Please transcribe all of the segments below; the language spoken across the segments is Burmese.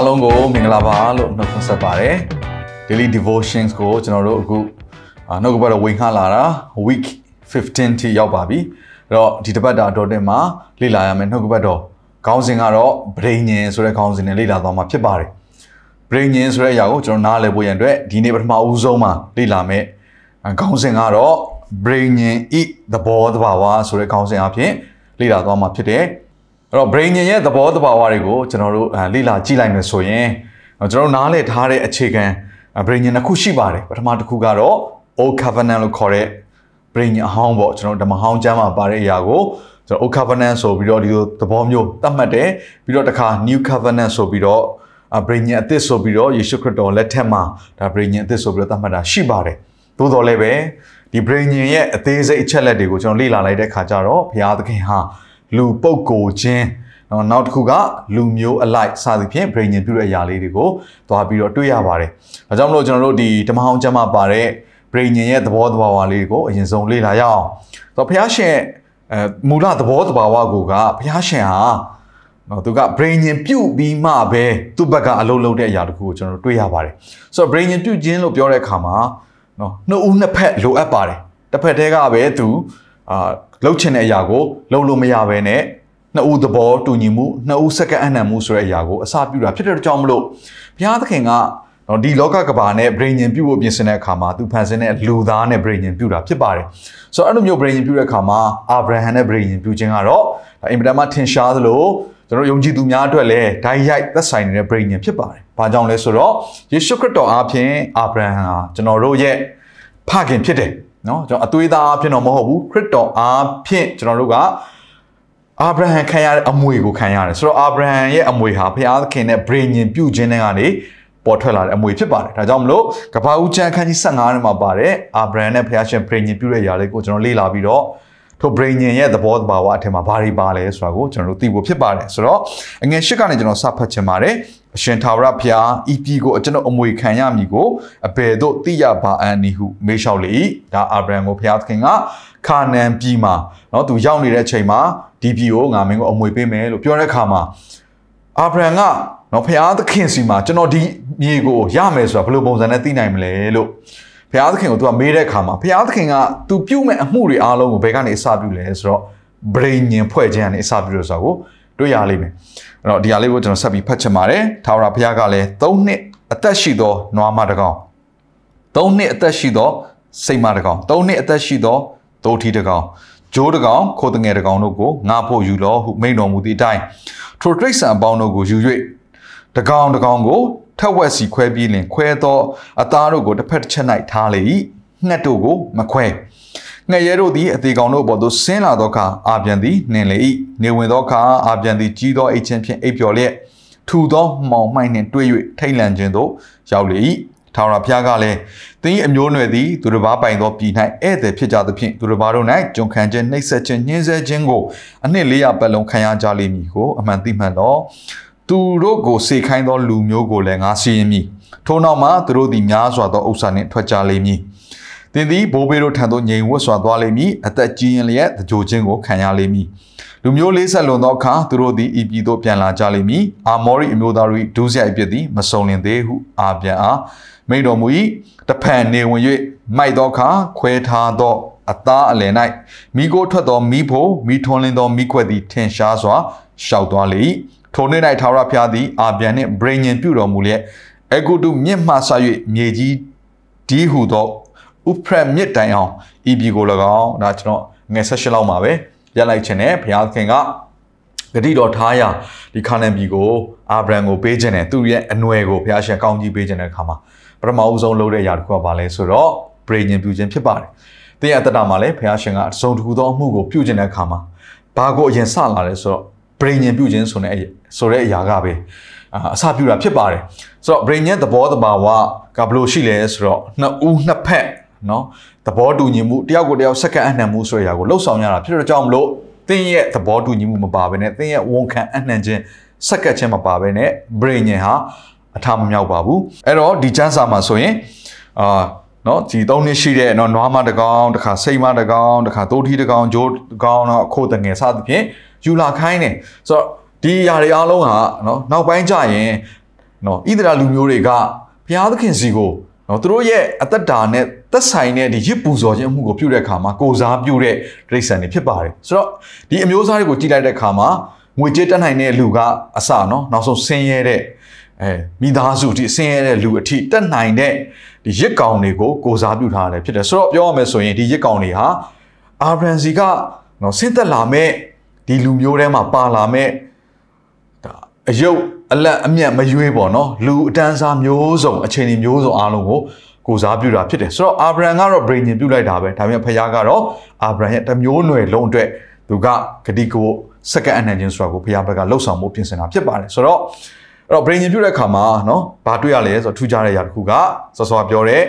အားလုံးကိုမင်္ဂလာပါလို့နှုတ်ခွန်းဆက်ပါတယ် Daily Devotions ကိုကျွန်တော်တို့အခုနှုတ်ကပတ်တော်ဝင်ခလာတာ week 15ထိရောက်ပါပြီအဲ့တော့ဒီတစ်ပတ်တာတော်တင်မှာလေ့လာရမယ်နှုတ်ကပတ်တော်ခေါင်းစဉ်ကတော့ဗြိဉ္ဉ်ဆိုတဲ့ခေါင်းစဉ်နဲ့လေ့လာသွားမှာဖြစ်ပါတယ်ဗြိဉ္ဉ်ဆိုတဲ့အရာကိုကျွန်တော်နားလည်ဖို့ရန်အတွက်ဒီနေ့ပထမဦးဆုံးမှာလေ့လာမယ်ခေါင်းစဉ်ကတော့ဗြိဉ္ဉ်ဤသဘောတဘာဝဆိုတဲ့ခေါင်းစဉ်အဖြစ်လေ့လာသွားမှာဖြစ်တယ် အဲ့တော့ brain ရဲ့သဘောတဘာဝတွေကိုကျွန်တော်တို့လေ့လာကြည့်လိုက်မယ်ဆိုရင်ကျွန်တော်နားလည်ထားတဲ့အခြေခံ brain နှစ်ခုရှိပါတယ်ပထမတစ်ခုကတော့ old covenant လို့ခေါ်တဲ့ brain အဟောင်းပေါ့ကျွန်တော်ဓမ္မဟောင်းကျမ်းမှာပါတဲ့အရာကိုကျွန်တော် old covenant ဆိုပြီးတော့ဒီလိုသဘောမျိုးသတ်မှတ်တယ်ပြီးတော့တစ်ခါ new covenant ဆိုပြီးတော့ brain အသစ်ဆိုပြီးတော့ယေရှုခရစ်တော်လက်ထက်မှာဒါ brain အသစ်ဆိုပြီးတော့သတ်မှတ်တာရှိပါတယ်သို့တော်လည်းပဲဒီ brain ရဲ့အသေးစိတ်အချက်လက်တွေကိုကျွန်တော်လေ့လာလိုက်တဲ့ခါကျတော့ဘုရားသခင်ဟာ လူပုဂ္ဂိုလ်ချင်းနော်နောက်တစ်ခုကလူမျိုးအလိုက်စသဖြင့် brain ပြုတဲ့အရာလေးတွေကိုသွားပြီးတော့တွေ့ရပါတယ်။ဒါကြောင့်မလို့ကျွန်တော်တို့ဒီဓမ္မဟောင်းကျမ်းမှာပါတဲ့ brain ရဲ့သဘောတဘာဝလေးကိုအရင်ဆုံးလေ့လာရအောင်။ဆိုတော့ဘုရားရှင်အဲမူလသဘောတဘာဝကိုကဘုရားရှင်ဟာနော်သူက brain ပြုတ်ပြီးမှပဲသူ့ဘက်ကအလုပ်လုပ်တဲ့အရာတခုကိုကျွန်တော်တို့တွေ့ရပါတယ်။ဆိုတော့ brain ပြုတ်ခြင်းလို့ပြောတဲ့အခါမှာနော်နှစ်ဦးနှစ်ဖက်လိုအပ်ပါတယ်။တစ်ဖက်တည်းကပဲသူအာ လှုပ်ချင်တဲ့အရာကိုလှုပ်လို့မရဘဲနဲ့နှစ်ဦးသဘောတူညီမှုနှစ်ဦးစက္ကန့်အနံမှုဆိုတဲ့အရာကိုအစပြုတာဖြစ်တဲ့ကြောင့်မလို့ဘုရားသခင်ကနော်ဒီလောကကဘာနဲ့ဗြိဉ္ဉ်ပြုဖို့ပြင်ဆင်တဲ့အခါမှာသူဖန်ဆင်းတဲ့လူသားနဲ့ဗြိဉ္ဉ်ပြုတာဖြစ်ပါတယ်ဆိုတော့အဲ့လိုမျိုးဗြိဉ္ဉ်ပြုတဲ့အခါမှာအာဗြဟံနဲ့ဗြိဉ္ဉ်ပြုခြင်းကတော့အင်မတန်မှထင်ရှားသလိုကျွန်တော်ယုံကြည်သူများအတွက်လည်းဓာတ်ရိုက်သက်ဆိုင်နေတဲ့ဗြိဉ္ဉ်ဖြစ်ပါတယ်။ဘာကြောင့်လဲဆိုတော့ယေရှုခရစ်တော်အားဖြင့်အာဗြဟံဟာကျွန်တော်တို့ရဲ့ဖခင်ဖြစ်တယ် နော်ကျွန်တော်အသွေးသားအားဖြင့်တော့မဟုတ်ဘူးခရစ်တော်အားဖြင့်ကျွန်တော်တို့ကအာဗြဟံခံရတဲ့အမွေကိုခံရတယ်ဆိုတော့အာဗြဟံရဲ့အမွေဟာဘုရားသခင်နဲ့ဗြေညင်ပြုခြင်းတဲ့ကနေပေါ်ထွက်လာတဲ့အမွေဖြစ်ပါတယ်ဒါကြောင့်မလို့ကပ္ပဦးကျမ်းခန်းကြီး15ထဲမှာပါတဲ့အာဗြဟံနဲ့ဘုရားရှင်ဗြေညင်ပြုတဲ့ຢာလေးကိုကျွန်တော်လေ့လာပြီးတော့ ထိုဗြိညင်ရဲ့သဘောတဘာဝအထက်မှာဘာတွေပါလဲဆိုတာကိုကျွန်တော်တို့သိဖို့ဖြစ်ပါတယ်ဆိုတော့အငယ်ရှစ်ကနေကျွန်တော်စဖတ်ချင်ပါတယ်အရှင်သာဝရဘုရားဤပြည်ကိုကျွန်တော်အမွေခံရမည်ကိုအဘယ်သို့သိရပါအံ့နည်းဟုမေးလျှောက်လေ၏ဒါအာဗြဟံကိုဘုရားသခင်ကခါနန်ပြည်မှာเนาะသူရောက်နေတဲ့အချိန်မှာဒီပြည်ကိုငါမင်းကိုအမွေပေးမယ်လို့ပြောတဲ့အခါမှာအာဗြဟံကနော်ဖျားသခင်စီမှာကျွန်တော်ဒီမြေကိုရမယ်ဆိုတာဘယ်လိုပုံစံနဲ့သိနိုင်မလဲလို့ ဖျားသခင်ကိုသူကမေးတဲ့အခါမှာဖျားသခင်ကသူပြုတ်မဲ့အမှုတွေအားလုံးကိုဘယ်ကနေအစပြုလဲဆိုတော့ဗြိဉ္ဉ်ဖွဲ့ခြင်းကနေအစပြုလို့ဆိုတာကိုတွေ့ရလိမ့်မယ်အဲ့တော့ဒီဟာလေးကိုကျွန်တော်ဆက်ပြီးဖတ်ချင်ပါတယ်ထာဝရဘုရားကလည်း၃နှစ်အသက်ရှိသောနွားမတစ်ကောင်၃နှစ်အသက်ရှိသောစိတ်မတစ်ကောင်၃နှစ်အသက်ရှိသောသိုးထီတစ်ကောင်ဂျိုးတကောင်ခိုးတငယ်တကောင်တို့ကိုငါဖို့ယူလောဟုမိန်တော်မူသည့်အတိုင်းထိုတရိတ်ဆန်အပေါင်းတို့ကိုယူ၍တကောင်တကောင်ကို ထက်ဝက်စီခွဲပြီးလင်ခွဲသောအသားတို့ကိုတစ်ဖက်တစ်ချက်၌ထားလေ၏ငှက်တို့ကိုမခွဲငှက်ရဲတို့သည်အသေးကောင်တို့ပေါ်သို့ဆင်းလာသောအခါအာပြန်သည်နှင်လေ၏နေဝင်သောအခါအာပြန်သည်ကြီးသောအိတ်ချင်းဖြင့်အိပ်ပျော်လျက်ထူသောမှောင်မိုက်နှင့်တွေ့၍ထိတ်လန့်ခြင်းသို့ရောက်လေ၏ထာဝရဘုရားကလည်းသင်၏အမျိုးနွယ်သည်သူတစ်ပါးပိုင်သောပြည်၌ဧည့်သည်ဖြစ်ကြသဖြင့်သူတစ်ပါးတို့၌ကျွန်ခံခြင်းနှိပ်စက်ခြင်းညှင်းဆဲခြင်းကိုအနှစ်400ပတ်လုံးခံရကြလိမ့်မည်ကိုအမှန်သိမှန်တော့ သူတို့ကိုစေခိုင်းသောလူမျိုးကိုလည်းငါစီရင်မည်ထို့နောက်မှာသူတို့သည်များစွာသောဥစ္စာနှင့်ထွက်ကြလိမ့်မည်သင်သည်ဘိုးဘေးတို့ထံသို့ငြိမ်ဝတ်စွာသွားလိမ့်မည်အသက်ကြီးရင်လျက်တကြိုခြင်းကိုခံရလိမ့်မည်လူမျိုးလေးဆက်လွန်သောအခါသူတို့သည်ဤပြည်သို့ပြန်လာကြလိမ့်မည်အာမောရိအမျိုးသားတို့၏ဒုစရိုက်ပြစ်သည်မစုံလင်သေးဟုအာပြန်အားမိန်တော်မူ၏တဖန်နေဝင်၍မိုက်သောအခါခွဲထားသောအသားအလယ်၌မိကိုထွက်သောမိဖို့မိထွန်းလင်းသောမိခွက်သည်ထင်ရှားစွာရှောက်သွားလေ၏ ထိုနေ့၌ထာဝရဘုရားသည်အာပြန်နှင့်ဗြိဉ္ဉ်ပြုတော်မူလျက်အဂုတုမြင့်မှဆ၍မြေကြီးဒီဟုသောဥဖရမြစ်တိုင်အောင်ဤပြည်ကို၎င်းဒါကျွန်တော်ငယ်ဆက်ရှင်းလောက်ပါပဲရလိုက်ခြင်းနဲ့ဘုရားခင်ကဂတိတော်ထားရဒီခါနန်ပြည်ကိုအာဗြဟံကိုပေးခြင်းနဲ့သူ့ရဲ့အနွယ်ကိုဘုရားရှင်ကောင်းကြီးပေးခြင်းတဲ့အခါမှာပထမအဦးဆုံးလုပ်တဲ့အရာတစ်ခုကဘာလဲဆိုတော့ပရိညင်ပြုခြင်းဖြစ်ပါတယ်။တင်းရတတမှာလည်းဘုရားရှင်ကတစုံတစ်ခုသောအမှုကိုပြုခြင်းတဲ့အခါမှာဘာကိုအရင်စလာလဲဆိုတော့ပရိညင်ပြုခြင်းဆိုတဲ့ ဆိုတဲ့အရာကပဲ အစပြုတာဖြစ်ပါတယ်ဆိုတော့ brain ရဲ့သဘောတဘာဝကဘယ်လိုရှိလဲဆိုတော့နှစ်ဦးနှစ်ဖက်เนาะသဘောတူညီမှုတယောက်ကိုတယောက်စက္ကန့်အနှံမှုဆိုတဲ့အရာကိုလှုပ်ဆောင်ရတာဖြစ်တဲ့ကြောင့်မလို့သင်ရဲ့သဘောတူညီမှုမပါဘဲနဲ့သင်ရဲ့ဝန်ခံအနှံခြင်းစက္ကန့်ချင်းမပါဘဲနဲ့ brain ညင်ဟာအထာမမြောက်ပါဘူးအဲ့တော့ဒီချမ်းစာမှာဆိုရင်အာနော်ဒီသုံးနှစ်ရှိတဲ့နော်နွားမတကောင်တခါစိတ်မတကောင်တခါတိုးထီတကောင်ဂျိုးတကောင်တော့အခုတငယ်စသဖြင့်ယူလာခိုင်းတယ်ဆိုတော့ ဒီຢာတွေအားလုံးဟာနော်နောက်ပိုင်းကျရင်နော်ဣသရာလူမျိုးတွေကဘုရားသခင်စီကိုနော်သူတို့ရဲ့အသက်တာနဲ့သက်ဆိုင်တဲ့ဒီရစ်ပူဇော်ခြင်းအမှုကိုပြုတဲ့အခါမှာကိုစားပြုတဲ့ဒိဋ္ဌံတွေဖြစ်ပါတယ်ဆိုတော့ဒီအမျိုးအစားတွေကိုကြည့်လိုက်တဲ့အခါမှာငွေကြေးတက်နိုင်တဲ့လူကအစနော်နောက်ဆုံးဆင်းရဲတဲ့အဲမိသားစုဒီဆင်းရဲတဲ့လူအထိတက်နိုင်တဲ့ဒီရစ်ကောင်တွေကိုကိုစားပြုထားတယ်ဖြစ်တယ်ဆိုတော့ပြောရမယ်ဆိုရင်ဒီရစ်ကောင်တွေဟာအာဗြဟံစီကနော်ဆင်းသက်လာမဲ့ဒီလူမျိုးထဲမှာပါလာမဲ့ဒါ အယုတ်အလက်အမျက်မရွေးပေါ့နော်လူအတန်းစားမျိုးစုံအချိန်ကြီးမျိုးစုံအားလုံးကိုကိုစားပြုတာဖြစ်တယ်ဆိုတော့အာဗြဟံကတော့ brain ပြုလိုက်တာပဲဒါပေမဲ့ဖခင်ကတော့အာဗြဟံရဲ့တမျိုးနွယ်လုံးအတွက်သူကဂတိကိုစက္ကန့်အနှံခြင်းဆိုတာကိုဖခင်ဘက်ကလှုပ်ဆောင်မှုပြင်ဆင်တာဖြစ်ပါတယ်ဆိုတော့အဲ့တော့ brain ပြုတဲ့အခါမှာနော်ဘာတွေ့ရလဲဆိုတော့ထူးခြားတဲ့အရာတစ်ခုကစောစောပြောတဲ့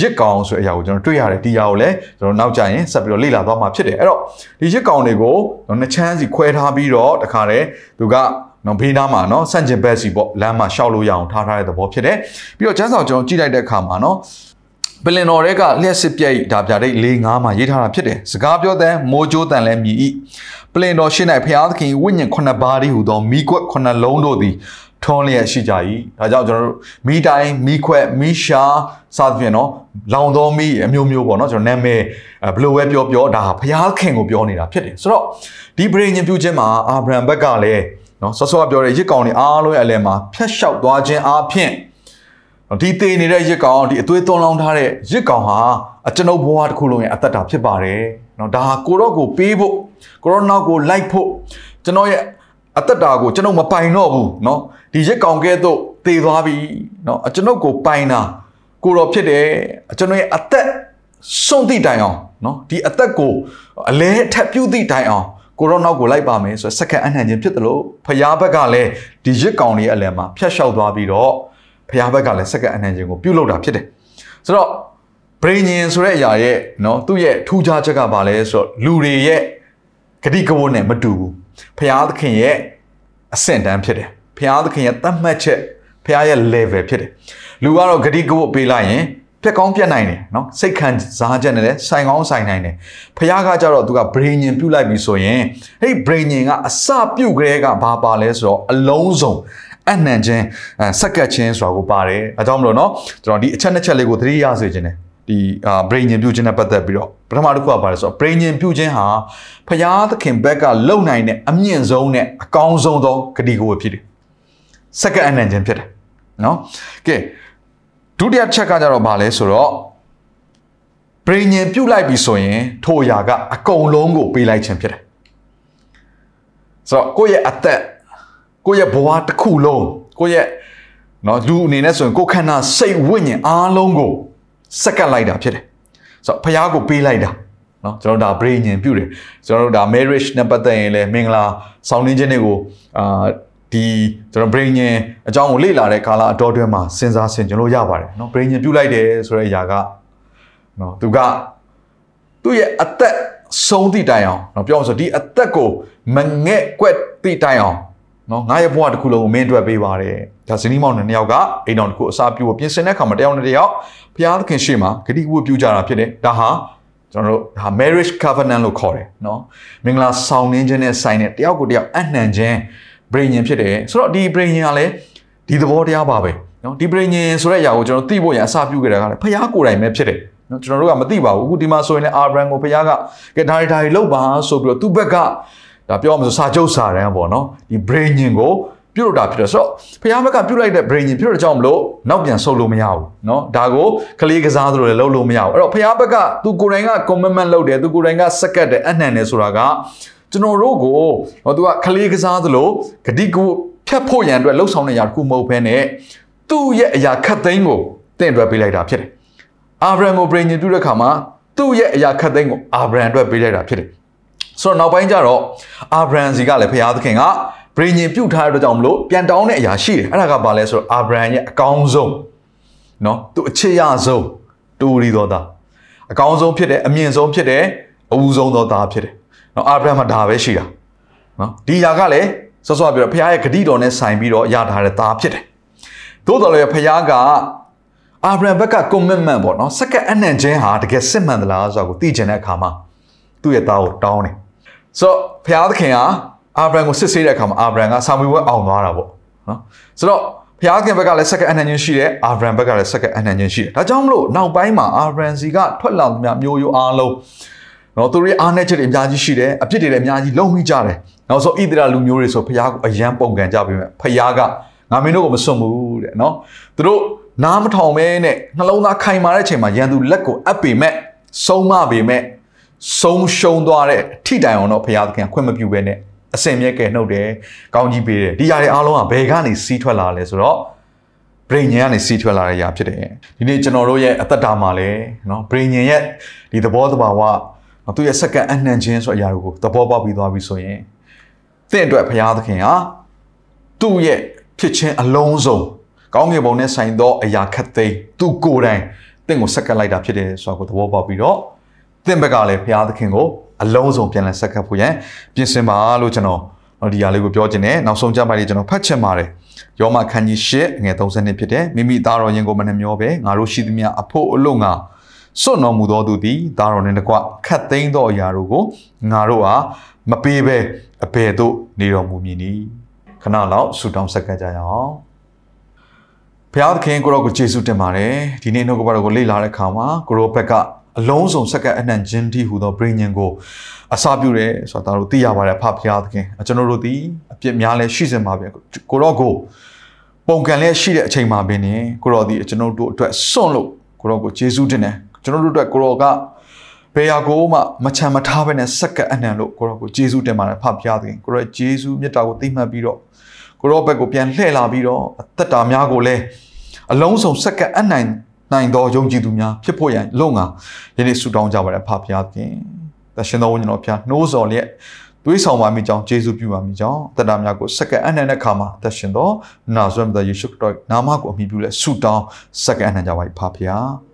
ရစ်ကောင်ဆိုတဲ့အရာကိုကျွန်တော်တွေ့ရတယ်ဒီအရာကိုလည်းကျွန်တော်နောက်ကြရင်ဆက်ပြီးတော့လေ့လာသွားမှာဖြစ်တယ်အဲ့တော့ဒီရစ်ကောင်တွေကိုနှစ်ချမ်းစီခွဲထားပြီးတော့တခါတည်းသူက နော်ဘေးနားမှာနော်ဆန့်ကျင်ဘက်စီပေါ့လမ်းမှာရှောက်လို့ရအောင်ထားထားတဲ့သဘောဖြစ်တယ်ပြီးတော့ကျန်းဆောင်ကျွန်တော်ကြည့်လိုက်တဲ့အခါမှာနော်ပလင်တော်တွေကလျှက်စစ်ပြိုက်ဒါပြတဲ့၄၅မှာရေးထားတာဖြစ်တယ်စကားပြောတဲ့မိုးကြိုးတန်လည်းမြည်ဤပလင်တော်ရှင်း၌ဖျားသခင်ဝိညာဉ်ခုနှစ်ပါးတည်းဟူသောမိကွက်ခုနှစ်လုံးတို့သည်ထွန်းလျက်ရှိကြ၏ဒါကြောင့်ကျွန်တော်တို့မိတိုင်းမိခွက်မိရှာစသဖြင့်နော်လောင်တော်မိအမျိုးမျိုးပေါ့နော်ကျွန်တော်နာမည်ဘလို့ပဲပြောပြောဒါဘုရားခင်ကိုပြောနေတာဖြစ်တယ်ဆိုတော့ဒီဗြိဉ္ဉ်ပြုခြင်းမှာအာဗြဟံဘက်ကလည်း နော်ဆော့ဆော့ပြောတဲ့ရစ်ကောင်တွေအားလုံးရဲ့အလယ်မှာဖျက်လျှောက်သွားခြင်းအားဖြင့်ဒီတည်နေတဲ့ရစ်ကောင်ဒီအသွေးသွန်းလောင်းထားတဲ့ရစ်ကောင်ဟာအကျွန်ုပ်ဘဝတစ်ခုလုံးရဲ့အသက်တာဖြစ်ပါတယ်နော်ဒါကိုတော့ကိုပေးဖို့ကိုရောနောက်ကိုလိုက်ဖို့ကျွန်တော်ရဲ့အသက်တာကိုကျွန်တော်မပိုင်တော့ဘူးเนาะဒီရက်ကောင်ကဲတော့တည်သွားပြီเนาะကျွန်တော်ကိုပိုင်တာကိုတော့ဖြစ်တယ်ကျွန်တော်ရဲ့အသက်ဆုံးသည့်တိုင်အောင်เนาะဒီအသက်ကိုအလဲထပ်ပြုတ်သည့်တိုင်အောင် ကိုရောနောက်ကိုလိုက်ပါမယ်ဆိုတော့စက္ကန့်အနှံ့ခြင်းဖြစ်တယ်လို့ဖျားဘက်ကလည်းဒီရက်ကောင်လေးအလယ်မှာဖျက်လျှောက်သွားပြီးတော့ဖျားဘက်ကလည်းစက္ကန့်အနှံ့ခြင်းကိုပြုတ်လုပ်တာဖြစ်တယ်ဆိုတော့ဗြိဉ္ဉ်ဆိုတဲ့အရာရဲ့เนาะသူ့ရဲ့ထူးခြားချက်ကဘာလဲဆိုတော့လူတွေရဲ့ဂတိကဝတ်နဲ့မတူဘူးဖျားသခင်ရဲ့အဆင့်တန်းဖြစ်တယ်ဖျားသခင်ရဲ့သတ်မှတ်ချက်ဖျားရဲ့ level ဖြစ်တယ်လူကတော့ဂတိကဝတ်ပေးလိုက်ရင် ပြက်ကောင်းပြက်နိုင်တယ်နော်စိတ်ခံစားချက်နဲ့လည်းဆိုင်ကောင်းဆိုင်နိုင်တယ်ဖျားကကြတော့သူက brain ညင်ပြုတ်လိုက်ပြီဆိုရင်ဟဲ့ brain ညင်ကအစပြုတ်ကလေးကဘာပါလဲဆိုတော့အလုံးစုံအနှံခြင်းစက်ကတ်ခြင်းဆိုတာကိုပါတယ်အဲကြောင့်မလို့เนาะကျွန်တော်ဒီအချက်နှစ်ချက်လေးကိုသတိရစေခြင်းတယ်ဒီအာ brain ညင်ပြုတ်ခြင်းနဲ့ပတ်သက်ပြီးတော့ပထမတစ်ခုကပါတယ်ဆိုတော့ brain ညင်ပြုတ်ခြင်းဟာဖျားသခင်ဘက်ကလုံနိုင်တဲ့အမြင့်ဆုံးနဲ့အကောင်းဆုံးသောဂတိကိုဖြစ်တယ်စက္ကန့်အနှံခြင်းဖြစ်တယ်နော်ကဲ ဒုတိယချက်ကကြတော့ဗာလဲဆိုတော့ brain ညင်ပြုတ်လိုက်ပြီဆိုရင်ထိုအရာကအကုန်လုံးကိုပေးလိုက်ခြင်းဖြစ်တယ်ဆိုတော့ကိုယ့်ရဲ့အသက်ကိုယ့်ရဲ့ဘဝတစ်ခုလုံးကိုယ့်ရဲ့နော်လူအနေနဲ့ဆိုရင်ကိုယ်ခန္ဓာစိတ်ဝိညာဉ်အားလုံးကိုစက္ကန့်လိုက်တာဖြစ်တယ်ဆိုတော့ဖះကိုပေးလိုက်တာနော်ကျွန်တော်ဒါ brain ညင်ပြုတ်တယ်ကျွန်တော်တို့ဒါ marriage နဲ့ပတ်သက်ရင်လည်းမင်္ဂလာဆောင်နှင်းခြင်းတွေကိုအာ ဒီကျွန်တော် brain ညင်အကြောင်းကိုလေ့လာတဲ့ကာလအတော်တွင်းမှာစဉ်းစားဆင်ခြင်လို့ရပါတယ်နော် brain ညင်ပြုတ်လိုက်တယ်ဆိုတဲ့အရာကနော်သူကသူ့ရဲ့အသက်ဆုံးသည့်တိုင်အောင်နော်ပြောအောင်ဆိုဒီအသက်ကိုမငဲ့ကွက်သည့်တိုင်အောင်နော်ငါရဲ့ဘဝတစ်ခုလုံးကိုမင်းအတွက်ပေးပါတယ်ဒါဇနီးမောင်နဲ့နှစ်ယောက်ကအိမ်တော်တစ်ခုအစားပြုဖို့ပြင်ဆင်တဲ့အခါမှာတယောက်နဲ့တယောက်ဘုရားသခင်ရှေ့မှာဂတိဝတ်ပြုကြတာဖြစ်တယ်ဒါဟာကျွန်တော်တို့ဒါ marriage covenant လို့ခေါ်တယ်နော်မင်္ဂလာဆောင်နှင်းခြင်းနဲ့ဆိုင်တဲ့တယောက်ကိုတယောက်အနှံခြင်း brain ရင်ဖြစ်တယ်ဆိုတော့ဒီ brain ရင်ကလည်းဒီသဘောတရားပါပဲနော်ဒီ brain ရင်ဆိုတဲ့အရာကိုကျွန်တော်သိဖို့ရန်အစားပြုခဲ့တာကလည်းဘုရားကိုယ်တိုင်ပဲဖြစ်တယ်နော်ကျွန်တော်တို့ကမသိပါဘူးအခုဒီမှာဆိုရင်လည်း Abraham ကိုဘုရားကကဲဒါတွေဒါတွေလုပ်ပါဆိုပြီးတော့သူ့ဘက်ကဒါပြောမှဆိုစာချုပ်စာတမ်းပေါ့နော်ဒီ brain ညင်ကိုပြုတ်လို့တာဖြစ်တယ်ဆိုတော့ဖះဘက်ကပြုတ်လိုက်တဲ့ brain ညင်ပြုတ်တဲ့ကြောင့်မလို့နောက်ပြန်ဆုပ်လို့မရဘူးเนาะဒါကိုကလေးကစားသလိုလည်းလုပ်လို့မရဘူးအဲ့တော့ဖះဘက်ကသူကိုယ်တိုင်က commitment လုပ်တယ်သူကိုယ်တိုင်ကစက်ကတ်တယ်အနှံတယ်ဆိုတာက ကျွန်တော်တို့ကိုဟောသူကကလေးကစားသလိုဂတိကိုဖြတ်ဖို့ရန်အတွက်လှုပ်ဆောင်တဲ့ຢာတစ်ခုမဟုတ်ဘဲနဲ့သူ့ရဲ့အရာခတ်သိမ်းကိုတင့်အတွက်ပေးလိုက်တာဖြစ်တယ်အာဗြဟံကို brain ညင်ပြုတ်တဲ့ခါမှာသူ့ရဲ့အရာခတ်သိမ်းကိုအာဗြဟံအတွက်ပေးလိုက်တာဖြစ်တယ်ဆိုတော့နောက်ပိုင်းကျတော့အာဗြဟံစီကလည်းဖခင်သခင်ကဗြိဉ္ဉ်ပြုတ်ထားတဲ့အတွက်ကြောင့်မလို့ပြန်တောင်းတဲ့အရာရှိတယ်အဲ့ဒါကဘာလဲဆိုတော့အာဗြဟံရဲ့အကောင်းဆုံးနော်သူအချစ်ရဆုံးတူရီတော်သားအကောင်းဆုံးဖြစ်တယ်အမြင့်ဆုံးဖြစ်တယ်အဦးဆုံးသောသားဖြစ်တယ် နော်အာဗြဟံမှာဒါပဲရှိတာနော်ဒီຢာကလည်းစောစောပြောဖခင်ရဲ့ဂတိတော်နဲ့ဆိုင်ပြီးတော့ရထားတဲ့သားဖြစ်တယ်သို့တော်လည်းဖခင်ကအာဗြဟံဘက်က commitment ပေါ့နော်စက္ကအနှံ့ခြင်းဟာတကယ်စစ်မှန်သလားဆိုတာကိုသိချင်တဲ့အခါမှာသူ့ရဲ့သားကိုတောင်းတယ်ဆိုတော့ဖခင်သခင်ကအာဗြဟံကိုစစ်ဆေးတဲ့အခါမှာအာဗြဟံကဆာမွေဝဲအောင်သွားတာပေါ့နော်ဆိုတော့ဖျားခင်ဘက်ကလည်းစက္ကအနှံ့ခြင်းရှိတယ်အာဗြဟံဘက်ကလည်းစက္ကအနှံ့ခြင်းရှိတယ်ဒါကြောင့်မလို့နောက်ပိုင်းမှာအာဗြဟံစီကထွက်လာသမျှမျိုးရိုးအားလုံး နော်သူတို့ရဲ့အားနည်းချက်တွေအများကြီးရှိတယ်အဖြစ်တွေလည်းအများကြီးလုံမိကြတယ်နောက်ဆိုဣသရေလလူမျိုးတွေဆိုဖခင်ကိုအယံပုံကန်ကြပြီမဲ့ဖခင်ကငါမင်းတို့ကိုမစွန့်ဘူးတဲ့နော်သူတို့နားမထောင်မဲနဲ့နှလုံးသားခိုင်မာတဲ့အချိန်မှာရန်သူလက်ကိုအပ်ပေမဲ့ဆုံးမပေမဲ့ဆုံးရှုံးသွားတဲ့ထိတိုင်အောင်တော့ဖခင်သခင်ခွင့်မပြုဘဲနဲ့အစင်မြဲကဲနှုတ်တယ်ကောင်းကြီးပေးတယ်ဒီຢာတွေအားလုံးကဘယ်ကနေစီးထွက်လာလဲဆိုတော့ဗြိဉ္ဉံကနေစီးထွက်လာတဲ့ຢာဖြစ်တယ်ဒီနေ့ကျွန်တော်တို့ရဲ့အသက်တာမှာလည်းနော်ဗြိဉ္ဉံရဲ့ဒီသဘောတဘာဝ သူ့ရဲ့စက္ကန့်အနှံ့ခြင်းဆိုအရာတွေကိုသဘောပေါက်ပြီးသွားပြီဆိုရင်တင့်အတွက်ဘုရားသခင်ဟာသူ့ရဲ့ဖြစ်ခြင်းအလုံးစုံကောင်းကင်ဘုံနဲ့ဆိုင်သောအရာခတ်သိမ်းသူကိုယ်တိုင်တင့်ကိုစက္ကန့်လိုက်တာဖြစ်တယ်ဆိုတာကိုသဘောပေါက်ပြီးတော့တင့်ဘက်ကလည်းဘုရားသခင်ကိုအလုံးစုံပြန်လည်ဆက်ကပ်ဖို့ရန်ပြင်ဆင်ပါလို့ကျွန်တော်ဒီຢာလေးကိုပြောချင်တယ်နောက်ဆုံးကြပါလိကျွန်တော်ဖတ်ချင်ပါတယ်ယောမခန်းကြီး၈ငယ်32ဖြစ်တယ်မိမိသားတော်ရင်ကိုမနှမျောပဲငါတို့ရှိသမျှအဖို့အလို့ငါ စွန့်တော်မူသောသူသည်သားတော်နှင့်တကွခတ်သိမ်းသောအရာတို့ကိုငါတို့ဟာမပေးဘဲအဘယ်သို့နေတော်မူမည်နည်းခဏလောက်ဆူတောင်းဆက်ကပ်ကြရအောင်ဘုရားသခင်ကိုရောကိုယေရှုတင်ပါတယ်ဒီနေ့နှုတ်ကပတော်ကိုလေ့လာတဲ့အခါမှာကိုရောဘက်ကအလုံးစုံစက္ကအနှံ့ခြင်းတိဟူသောပရိညင်ကိုအစာပြုတယ်ဆိုတာတို့သိရပါတယ်ဖဖျားသခင်ကျွန်တော်တို့ဒီအပြစ်များလဲရှိစင်ပါပဲကိုတော့ကိုပုံကံလဲရှိတဲ့အချိန်မှာပင်နေကိုတော့ဒီကျွန်တော်တို့အတွက်စွန့်လို့ကိုတော့ကိုယေရှုတင်တယ် ကျွန်တော်တို့အတွက်ကိုတော့ကဘယ်ရာကိုမှမချမ်းမထားဘဲနဲ့စက္ကအနှံ့လို့ကိုတော့ကိုယေရှုတင်ပါတယ်ဖဖျားသခင်ကိုတော့ယေရှုမြတ်တာကိုသိမှတ်ပြီးတော့ကိုတော့ဘက်ကိုပြန်လှည့်လာပြီးတော့အသက်တာများကိုလဲအလုံးစုံစက္ကအနှံ့နိုင်သောယုံကြည်သူများဖြစ်ဖို့ရန်လုံငါယနေ့ဆုတောင်းကြပါရဖဖျားခင်သရှင်တော်ဝိညာဉ်တော်ဖျားနှိုးစော်လျက်သွေးဆောင်ပါမိကြောင်းယေရှုပြုပါမိကြောင်းတတများကိုစက္ကအနှံ့တဲ့ခါမှာသရှင်တော်နာဇရက်မြတ်ယေရှုခရစ်နာမကိုအမိပြုလဲဆုတောင်းစက္ကအနှံ့ကြပါဖဖျား